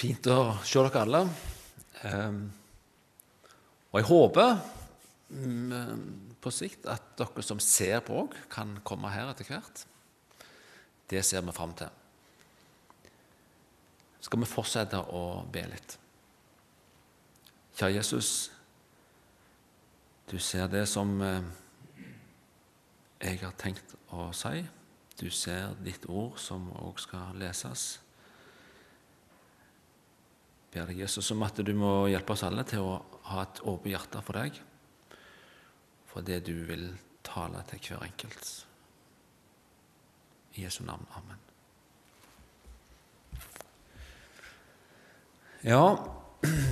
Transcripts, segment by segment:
Fint å se dere alle. Ehm, og jeg håper mm, på sikt at dere som ser på òg, kan komme her etter hvert. Det ser vi fram til. Skal vi fortsette å be litt? Kjære Jesus, du ser det som eh, jeg har tenkt å si. Du ser ditt ord som òg skal leses ber deg, Jesus, om at du må hjelpe oss alle til å ha et åpent hjerte for deg, for det du vil tale til hver enkelt. I Jesu navn. Amen. Ja,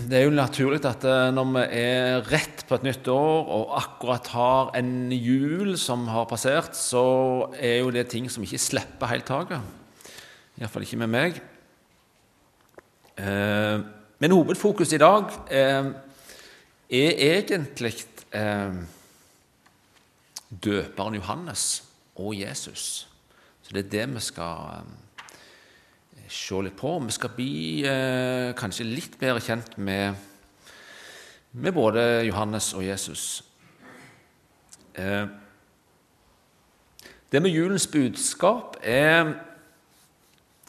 det er jo naturlig at eh, når vi er rett på et nytt år og akkurat har en jul som har passert, så er jo det ting som ikke slipper helt taket. Iallfall ikke med meg. Eh, men hovedfokus i dag eh, er egentlig eh, døperen Johannes og Jesus. Så det er det vi skal se litt på. Vi skal bli kanskje litt bedre kjent med, med både Johannes og Jesus. Det med julens budskap er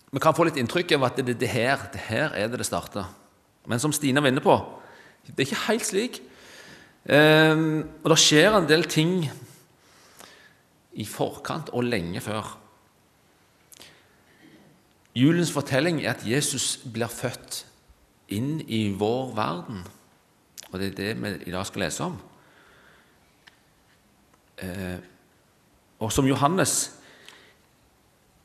vi kan få litt inntrykk av at det, det, her, det her er det det starter. Men som Stina var inne på, det er ikke helt slik. Um, og det skjer en del ting i forkant og lenge før. Julens fortelling er at Jesus blir født inn i vår verden. Og det er det vi i dag skal lese om. Eh, og som Johannes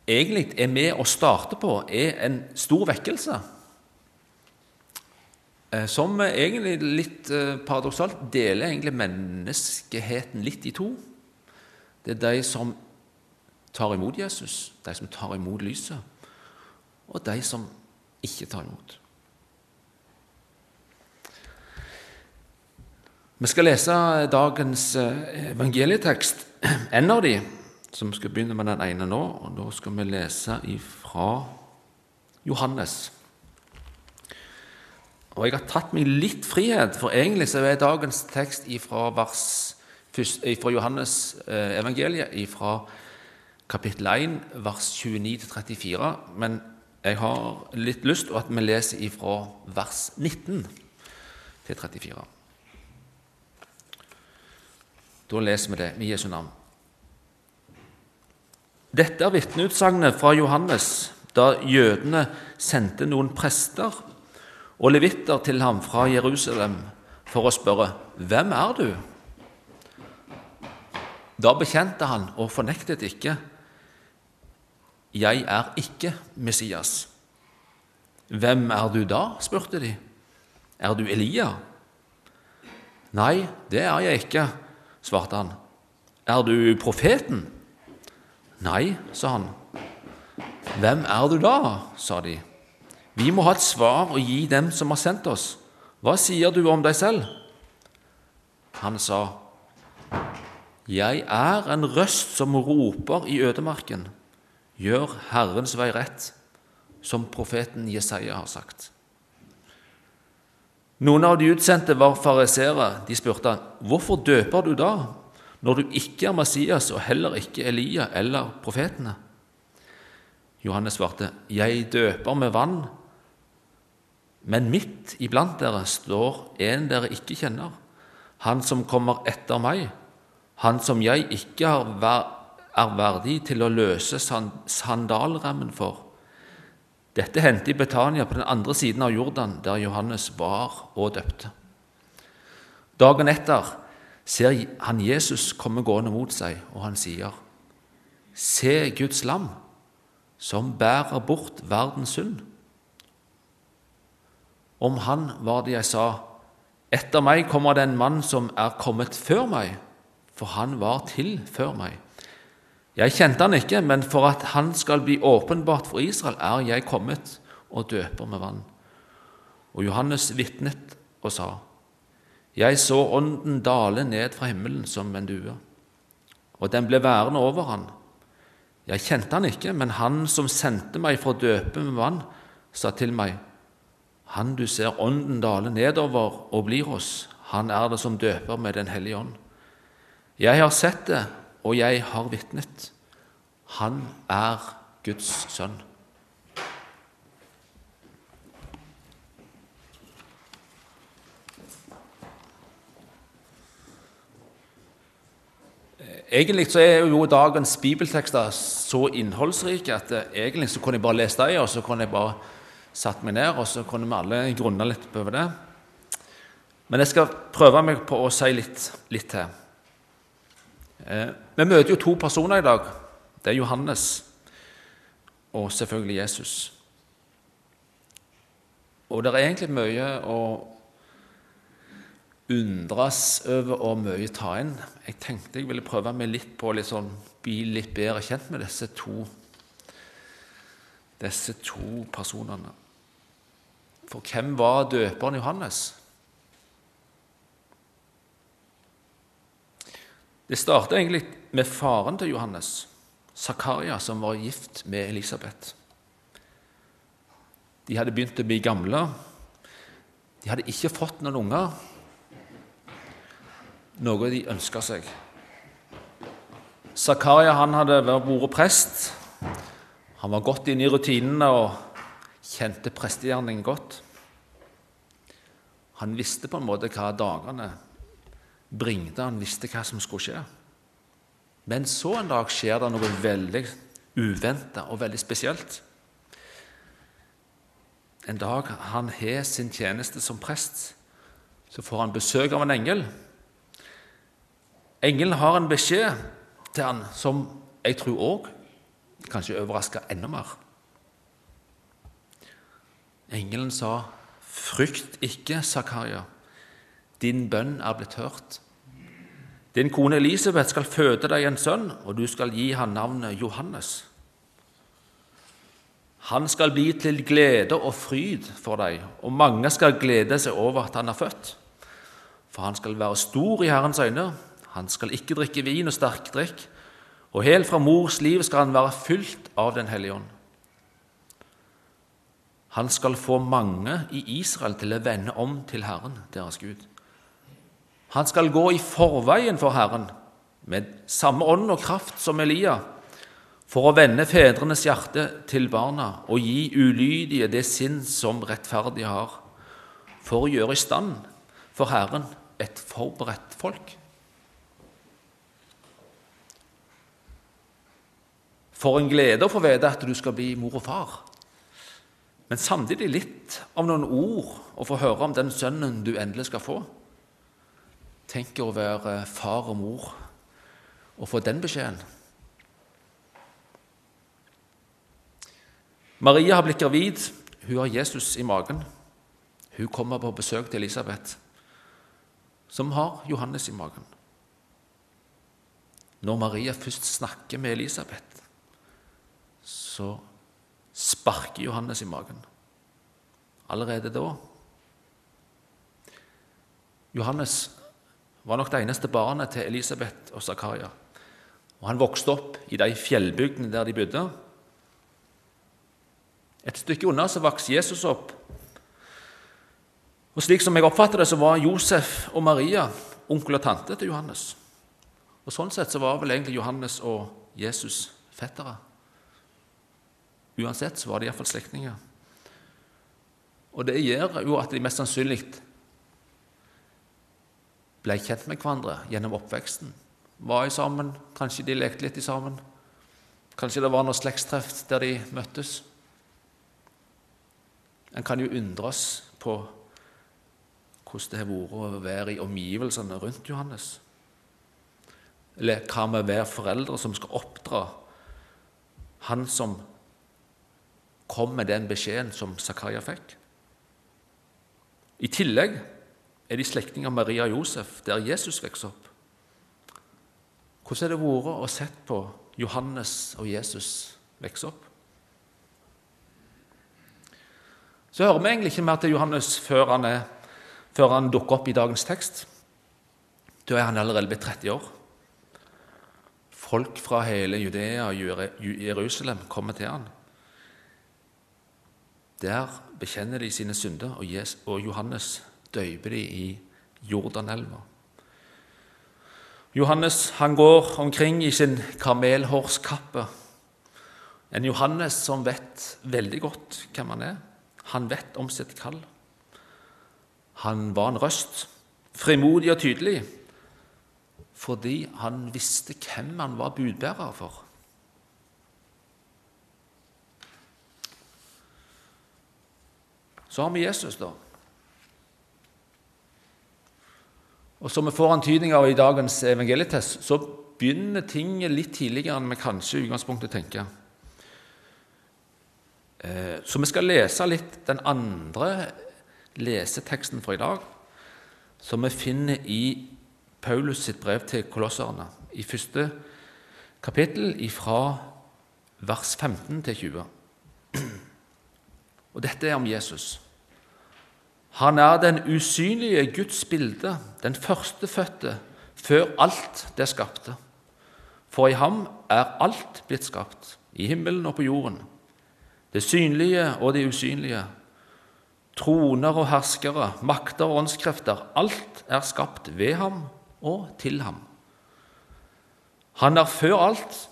egentlig er med å starte på, er en stor vekkelse. Eh, som egentlig litt eh, paradoksalt deler egentlig menneskeheten litt i to. Det er de som tar imot Jesus, de som tar imot lyset, og de som ikke tar imot. Vi skal lese dagens eh, evangelietekst, en av de, som skal begynne med den ene nå. og Da skal vi lese ifra Johannes. Og Jeg har tatt meg litt frihet, for egentlig så er dagens tekst ifra, vers, ifra Johannes eh, evangeliet, ifra kapittel 1, vers 29-34. Men jeg har litt lyst til at vi leser ifra vers 19 til 34. Da leser vi det med Jesu navn. Dette er vitneutsagnet fra Johannes da jødene sendte noen prester og levitter til ham fra Jerusalem for å spørre hvem er du? Da bekjente han og fornektet ikke jeg er ikke Messias. Hvem er du da? spurte de. Er du Elia? Nei, det er jeg ikke, svarte han. Er du profeten? Nei, sa han. Hvem er du da? sa de. Vi må ha et svar å gi dem som har sendt oss. Hva sier du om deg selv? Han sa, Jeg er en røst som roper i ødemarken. Gjør Herrens vei rett, som profeten Jesaja har sagt. Noen av de utsendte var fariseere. De spurte hvorfor døper du da, når du ikke er Messias og heller ikke Elia eller profetene? Johannes svarte, Jeg døper med vann, men midt iblant dere står en dere ikke kjenner, han som kommer etter meg, han som jeg ikke er verdig til å løse sandalremmen for. Dette hendte i Betania på den andre siden av Jordan, der Johannes var og døpte. Dagen etter ser han Jesus komme gående mot seg, og han sier, Se Guds lam, som bærer bort verdens synd. Om han var det jeg sa, etter meg kommer det en mann som er kommet før meg, for han var til før meg. Jeg kjente han ikke, men for at han skal bli åpenbart for Israel, er jeg kommet og døper med vann. Og Johannes vitnet og sa, Jeg så ånden dale ned fra himmelen som en due, og den ble værende over han. Jeg kjente han ikke, men han som sendte meg for å døpe med vann, sa til meg, Han du ser ånden dale nedover og blir hos, han er det som døper med Den hellige ånd. Jeg har sett det, og jeg har vitnet. Han er Guds sønn. Egentlig så er jo dagens bibeltekster så innholdsrike at egentlig så kunne jeg bare lest dem, og så kunne jeg bare satt meg ned, og så kunne vi alle grunne litt på det. Men jeg skal prøve meg på å si litt, litt til. Eh, vi møter jo to personer i dag. Det er Johannes og selvfølgelig Jesus. Og det er egentlig mye å undres over og mye ta inn. Jeg tenkte jeg ville prøve meg litt på å liksom, bli litt bedre kjent med disse to, disse to personene. For hvem var døperen Johannes? Det startet egentlig med faren til Johannes, Zakaria, som var gift med Elisabeth. De hadde begynt å bli gamle. De hadde ikke fått noen unger, noe de ønska seg. Zakaria han hadde vært prest. Han var godt inne i rutinene og kjente prestegjerningen godt. Han visste på en måte hva dagene bringte. Han visste hva som skulle skje. Men så en dag skjer det noe veldig uventa og veldig spesielt. En dag han har sin tjeneste som prest, så får han besøk av en engel. Engelen har en beskjed til han som jeg tror òg kanskje overrasker enda mer. Engelen sa, 'Frykt ikke, Zakaria. Din bønn er blitt hørt.' Din kone Elisabeth skal føde deg en sønn, og du skal gi han navnet Johannes. Han skal bli til glede og fryd for deg, og mange skal glede seg over at han er født. For han skal være stor i Herrens øyne, han skal ikke drikke vin og sterkdrikk, og helt fra mors liv skal han være fylt av Den hellige ånd. Han skal få mange i Israel til å vende om til Herren, deres Gud. Han skal gå i forveien for Herren med samme ånd og kraft som Elia, for å vende fedrenes hjerte til barna og gi ulydige det sinn som rettferdige har, for å gjøre i stand for Herren et forberedt folk. For en glede å få vite at du skal bli mor og far, men samtidig litt av noen ord å få høre om den sønnen du endelig skal få. Tenk å være far og mor og få den beskjeden. Maria har blitt gravid. Hun har Jesus i magen. Hun kommer på besøk til Elisabeth, som har Johannes i magen. Når Maria først snakker med Elisabeth, så sparker Johannes i magen. Allerede da. Johannes var nok det eneste barnet til Elisabeth og Zakaria. Og Han vokste opp i de fjellbygdene der de bodde. Et stykke unna så vokste Jesus opp. Og Slik som jeg oppfatter det, så var Josef og Maria onkel og tante til Johannes. Og Sånn sett så var vel egentlig Johannes og Jesus fettere. Uansett så var de iallfall slektninger. Og det gjør jo at de mest sannsynlig ble kjent med hverandre gjennom oppveksten. Var i sammen, kanskje de lekte litt sammen. Kanskje det var noe slektstreff der de møttes. En kan jo undres på hvordan det har vært å være i omgivelsene rundt Johannes. Eller hva med å være foreldre som skal oppdra han som kom med den beskjeden som Zakaria fikk? I tillegg er de slektninger av Maria og Josef, der Jesus vokste opp. Hvordan har det vært å sett på Johannes og Jesus vokse opp? Så hører vi egentlig ikke mer til Johannes før han, er, før han dukker opp i dagens tekst. Da er han allerede blitt 30 år. Folk fra hele Judea og Jerusalem kommer til han. Der bekjenner de sine synder, og Johannes døyper de i Jordanelva. Johannes han går omkring i sin kamelhårskappe. En Johannes som vet veldig godt hvem han er. Han vet om sitt kall. Han var en røst, frimodig og tydelig, fordi han visste hvem han var budbærer for. Så har vi Jesus, da. Og Som vi får antydning av i dagens evangelietest, så begynner ting litt tidligere enn vi kanskje i utgangspunktet tenker. Eh, så vi skal lese litt den andre leseteksten for i dag, som vi finner i Paulus sitt brev til kolosserne, i første kapittel fra vers 15 til 20. Og dette er om Jesus. Han er den usynlige Guds bilde, den førstefødte før alt det skapte. For i ham er alt blitt skapt, i himmelen og på jorden, det synlige og det usynlige. Troner og herskere, makter og åndskrefter, alt er skapt ved ham og til ham. Han er før alt,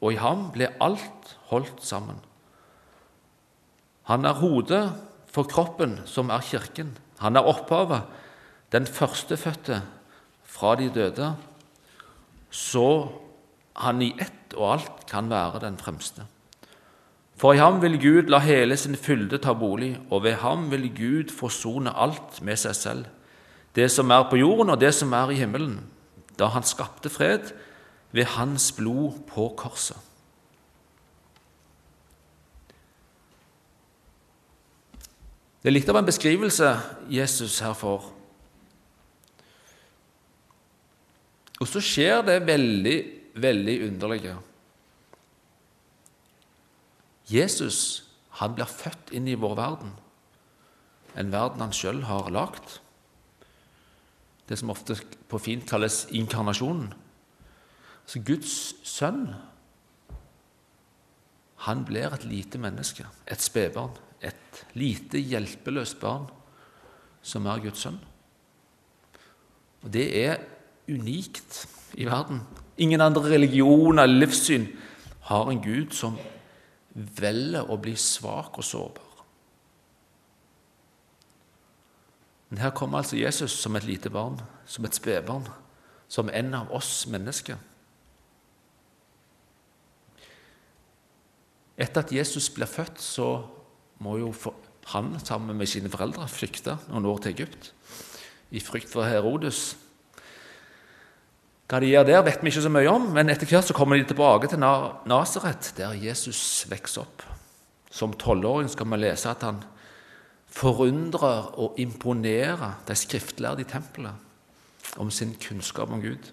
og i ham ble alt holdt sammen. Han er hodet for kroppen, som er Kirken. Han er opphavet, den førstefødte fra de døde, så han i ett og alt kan være den fremste. For i ham vil Gud la hele sin fylde ta bolig, og ved ham vil Gud forsone alt med seg selv, det som er på jorden og det som er i himmelen, da han skapte fred ved hans blod på korset. Det er litt av en beskrivelse Jesus her får. Og så skjer det veldig, veldig underlige. Jesus han blir født inn i vår verden, en verden han sjøl har lagd. Det som ofte på fint kalles inkarnasjonen. Altså Guds sønn, han blir et lite menneske, et spedbarn et lite, hjelpeløst barn som er Guds sønn. Og Det er unikt i verden. Ingen andre religioner eller livssyn har en Gud som velger å bli svak og sårbar. Men her kommer altså Jesus som et lite barn, som et spedbarn, som en av oss mennesker. Etter at Jesus blir født, så må jo han sammen med sine foreldre flykte noen år til Egypt i frykt for Herodes. Hva de gjør der, vet vi ikke så mye om, men etter hvert så kommer de tilbake til Nasaret, der Jesus vokser opp. Som tolvåring skal vi lese at han forundrer og imponerer de skriftlærde i tempelet om sin kunnskap om Gud.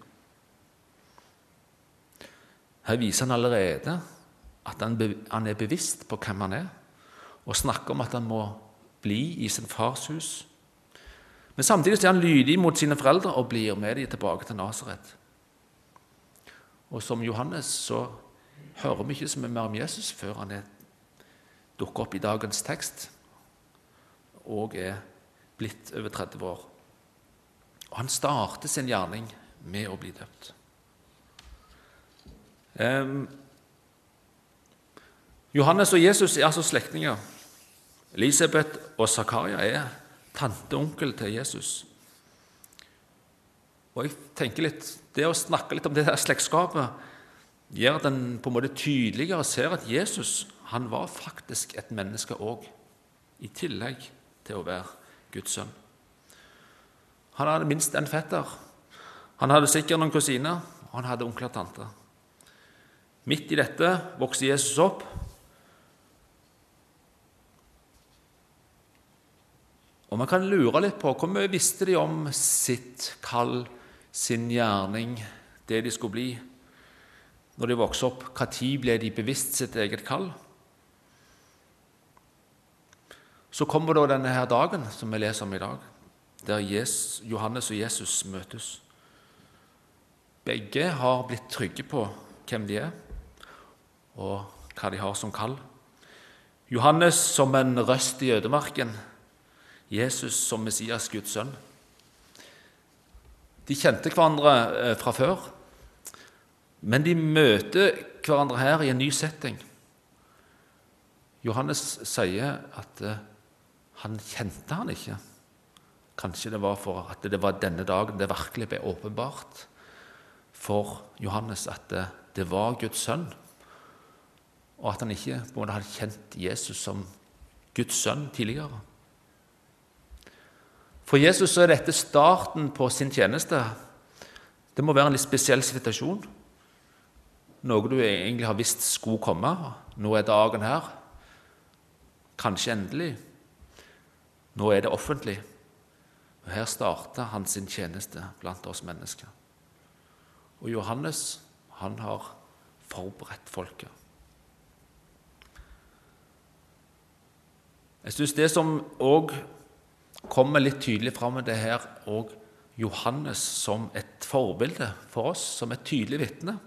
Her viser han allerede at han er bevisst på hvem han er og snakker om at han må bli i sin fars hus. Men samtidig er han lydig mot sine foreldre og blir med dem tilbake til Nasaret. Og som Johannes så hører vi ikke så mye mer om Jesus før han er dukker opp i dagens tekst og er blitt over 30 år. Og han starter sin gjerning med å bli døpt. Um, Johannes og Jesus er altså slektninger. Elisabeth og Zakaria er tante og onkel til Jesus. Og jeg tenker litt, Det å snakke litt om det der slektskapet gjør at en på en måte tydeligere ser at Jesus han var faktisk et menneske òg, i tillegg til å være Guds sønn. Han hadde minst en fetter. Han hadde sikkert noen kusiner, og han hadde onkler og tanter. Midt i dette vokste Jesus opp Og Man kan lure litt på hvor mye visste de om sitt kall, sin gjerning, det de skulle bli, når de vokste opp. Når ble de bevisst sitt eget kall? Så kommer da denne her dagen som vi leser om i dag, der Johannes og Jesus møtes. Begge har blitt trygge på hvem de er, og hva de har som kall. Johannes som en røst i ødemarken. Jesus som Messias, Guds sønn. De kjente hverandre eh, fra før, men de møter hverandre her i en ny setting. Johannes sier at eh, han kjente han ikke. Kanskje det var for at det var denne dagen det virkelig ble åpenbart for Johannes at det, det var Guds sønn, og at han ikke på en måte hadde kjent Jesus som Guds sønn tidligere. For Jesus er dette starten på sin tjeneste. Det må være en litt spesiell situasjon. Noe du egentlig har visst skulle komme. Nå er dagen her. Kanskje endelig. Nå er det offentlig. Og Her starter han sin tjeneste blant oss mennesker. Og Johannes han har forberedt folket. Jeg syns det som òg kommer litt tydelig fram, det her og Johannes som et forbilde for oss, som et tydelig vitne.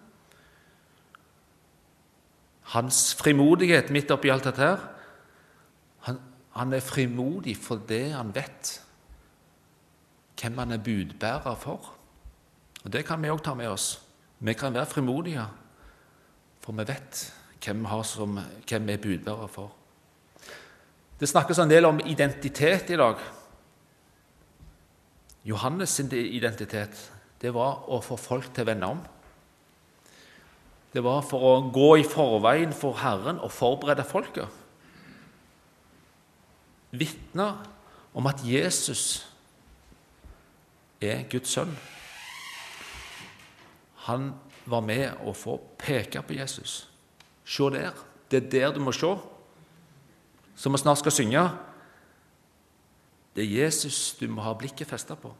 Hans frimodighet midt oppi alt dette her han, han er frimodig fordi han vet hvem han er budbærer for. Og Det kan vi òg ta med oss. Vi kan være frimodige, for vi vet hvem som, hvem vi er budbærer for. Det snakkes en del om identitet i dag. Johannes' sin identitet det var å få folk til å vende om. Det var for å gå i forveien for Herren og forberede folket. Vitne om at Jesus er Guds sønn. Han var med å få peke på Jesus. Se der. Det er der du må se. Som vi snart skal synge. Det er Jesus du må ha blikket festa på.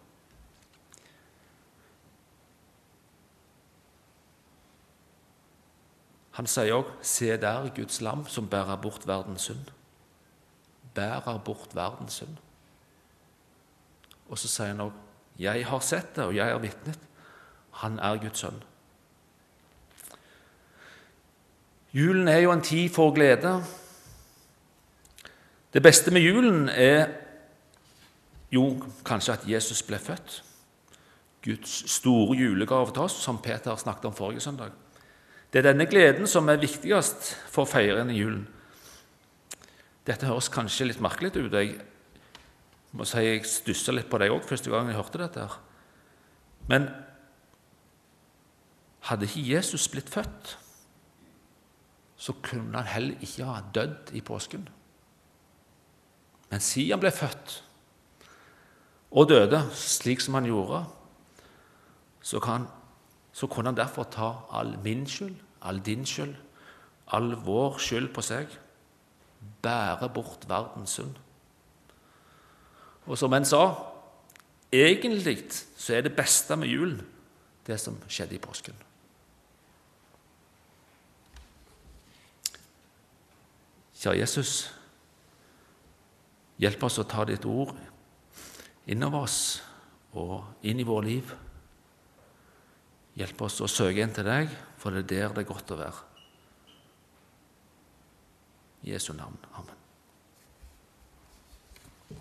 Han sier òg 'Se der Guds lam som bærer bort verdens synd'. Bærer bort verdens synd. Og så sier han òg 'Jeg har sett det, og jeg har vitnet'. Han er Guds sønn. Julen er jo en tid for glede. Det beste med julen er jo, kanskje at Jesus ble født. Guds store julegave til oss, som Peter snakket om forrige søndag. Det er denne gleden som er viktigst for feiringen i julen. Dette høres kanskje litt merkelig ut. Jeg må si jeg stussa litt på det òg første gang jeg hørte dette. her. Men hadde ikke Jesus blitt født, så kunne han heller ikke ha dødd i påsken. Men siden han ble født, og døde slik som han gjorde, så, kan, så kunne han derfor ta all min skyld, all din skyld, all vår skyld på seg, bære bort verdens synd. Og som en sa, egentlig så er det beste med julen det som skjedde i påsken. Kjære Jesus, hjelp oss å ta ditt ord innover oss og inn i vårt liv. Hjelp oss å søke inn til deg, for det er der det er godt å være. I Jesu navn. Amen.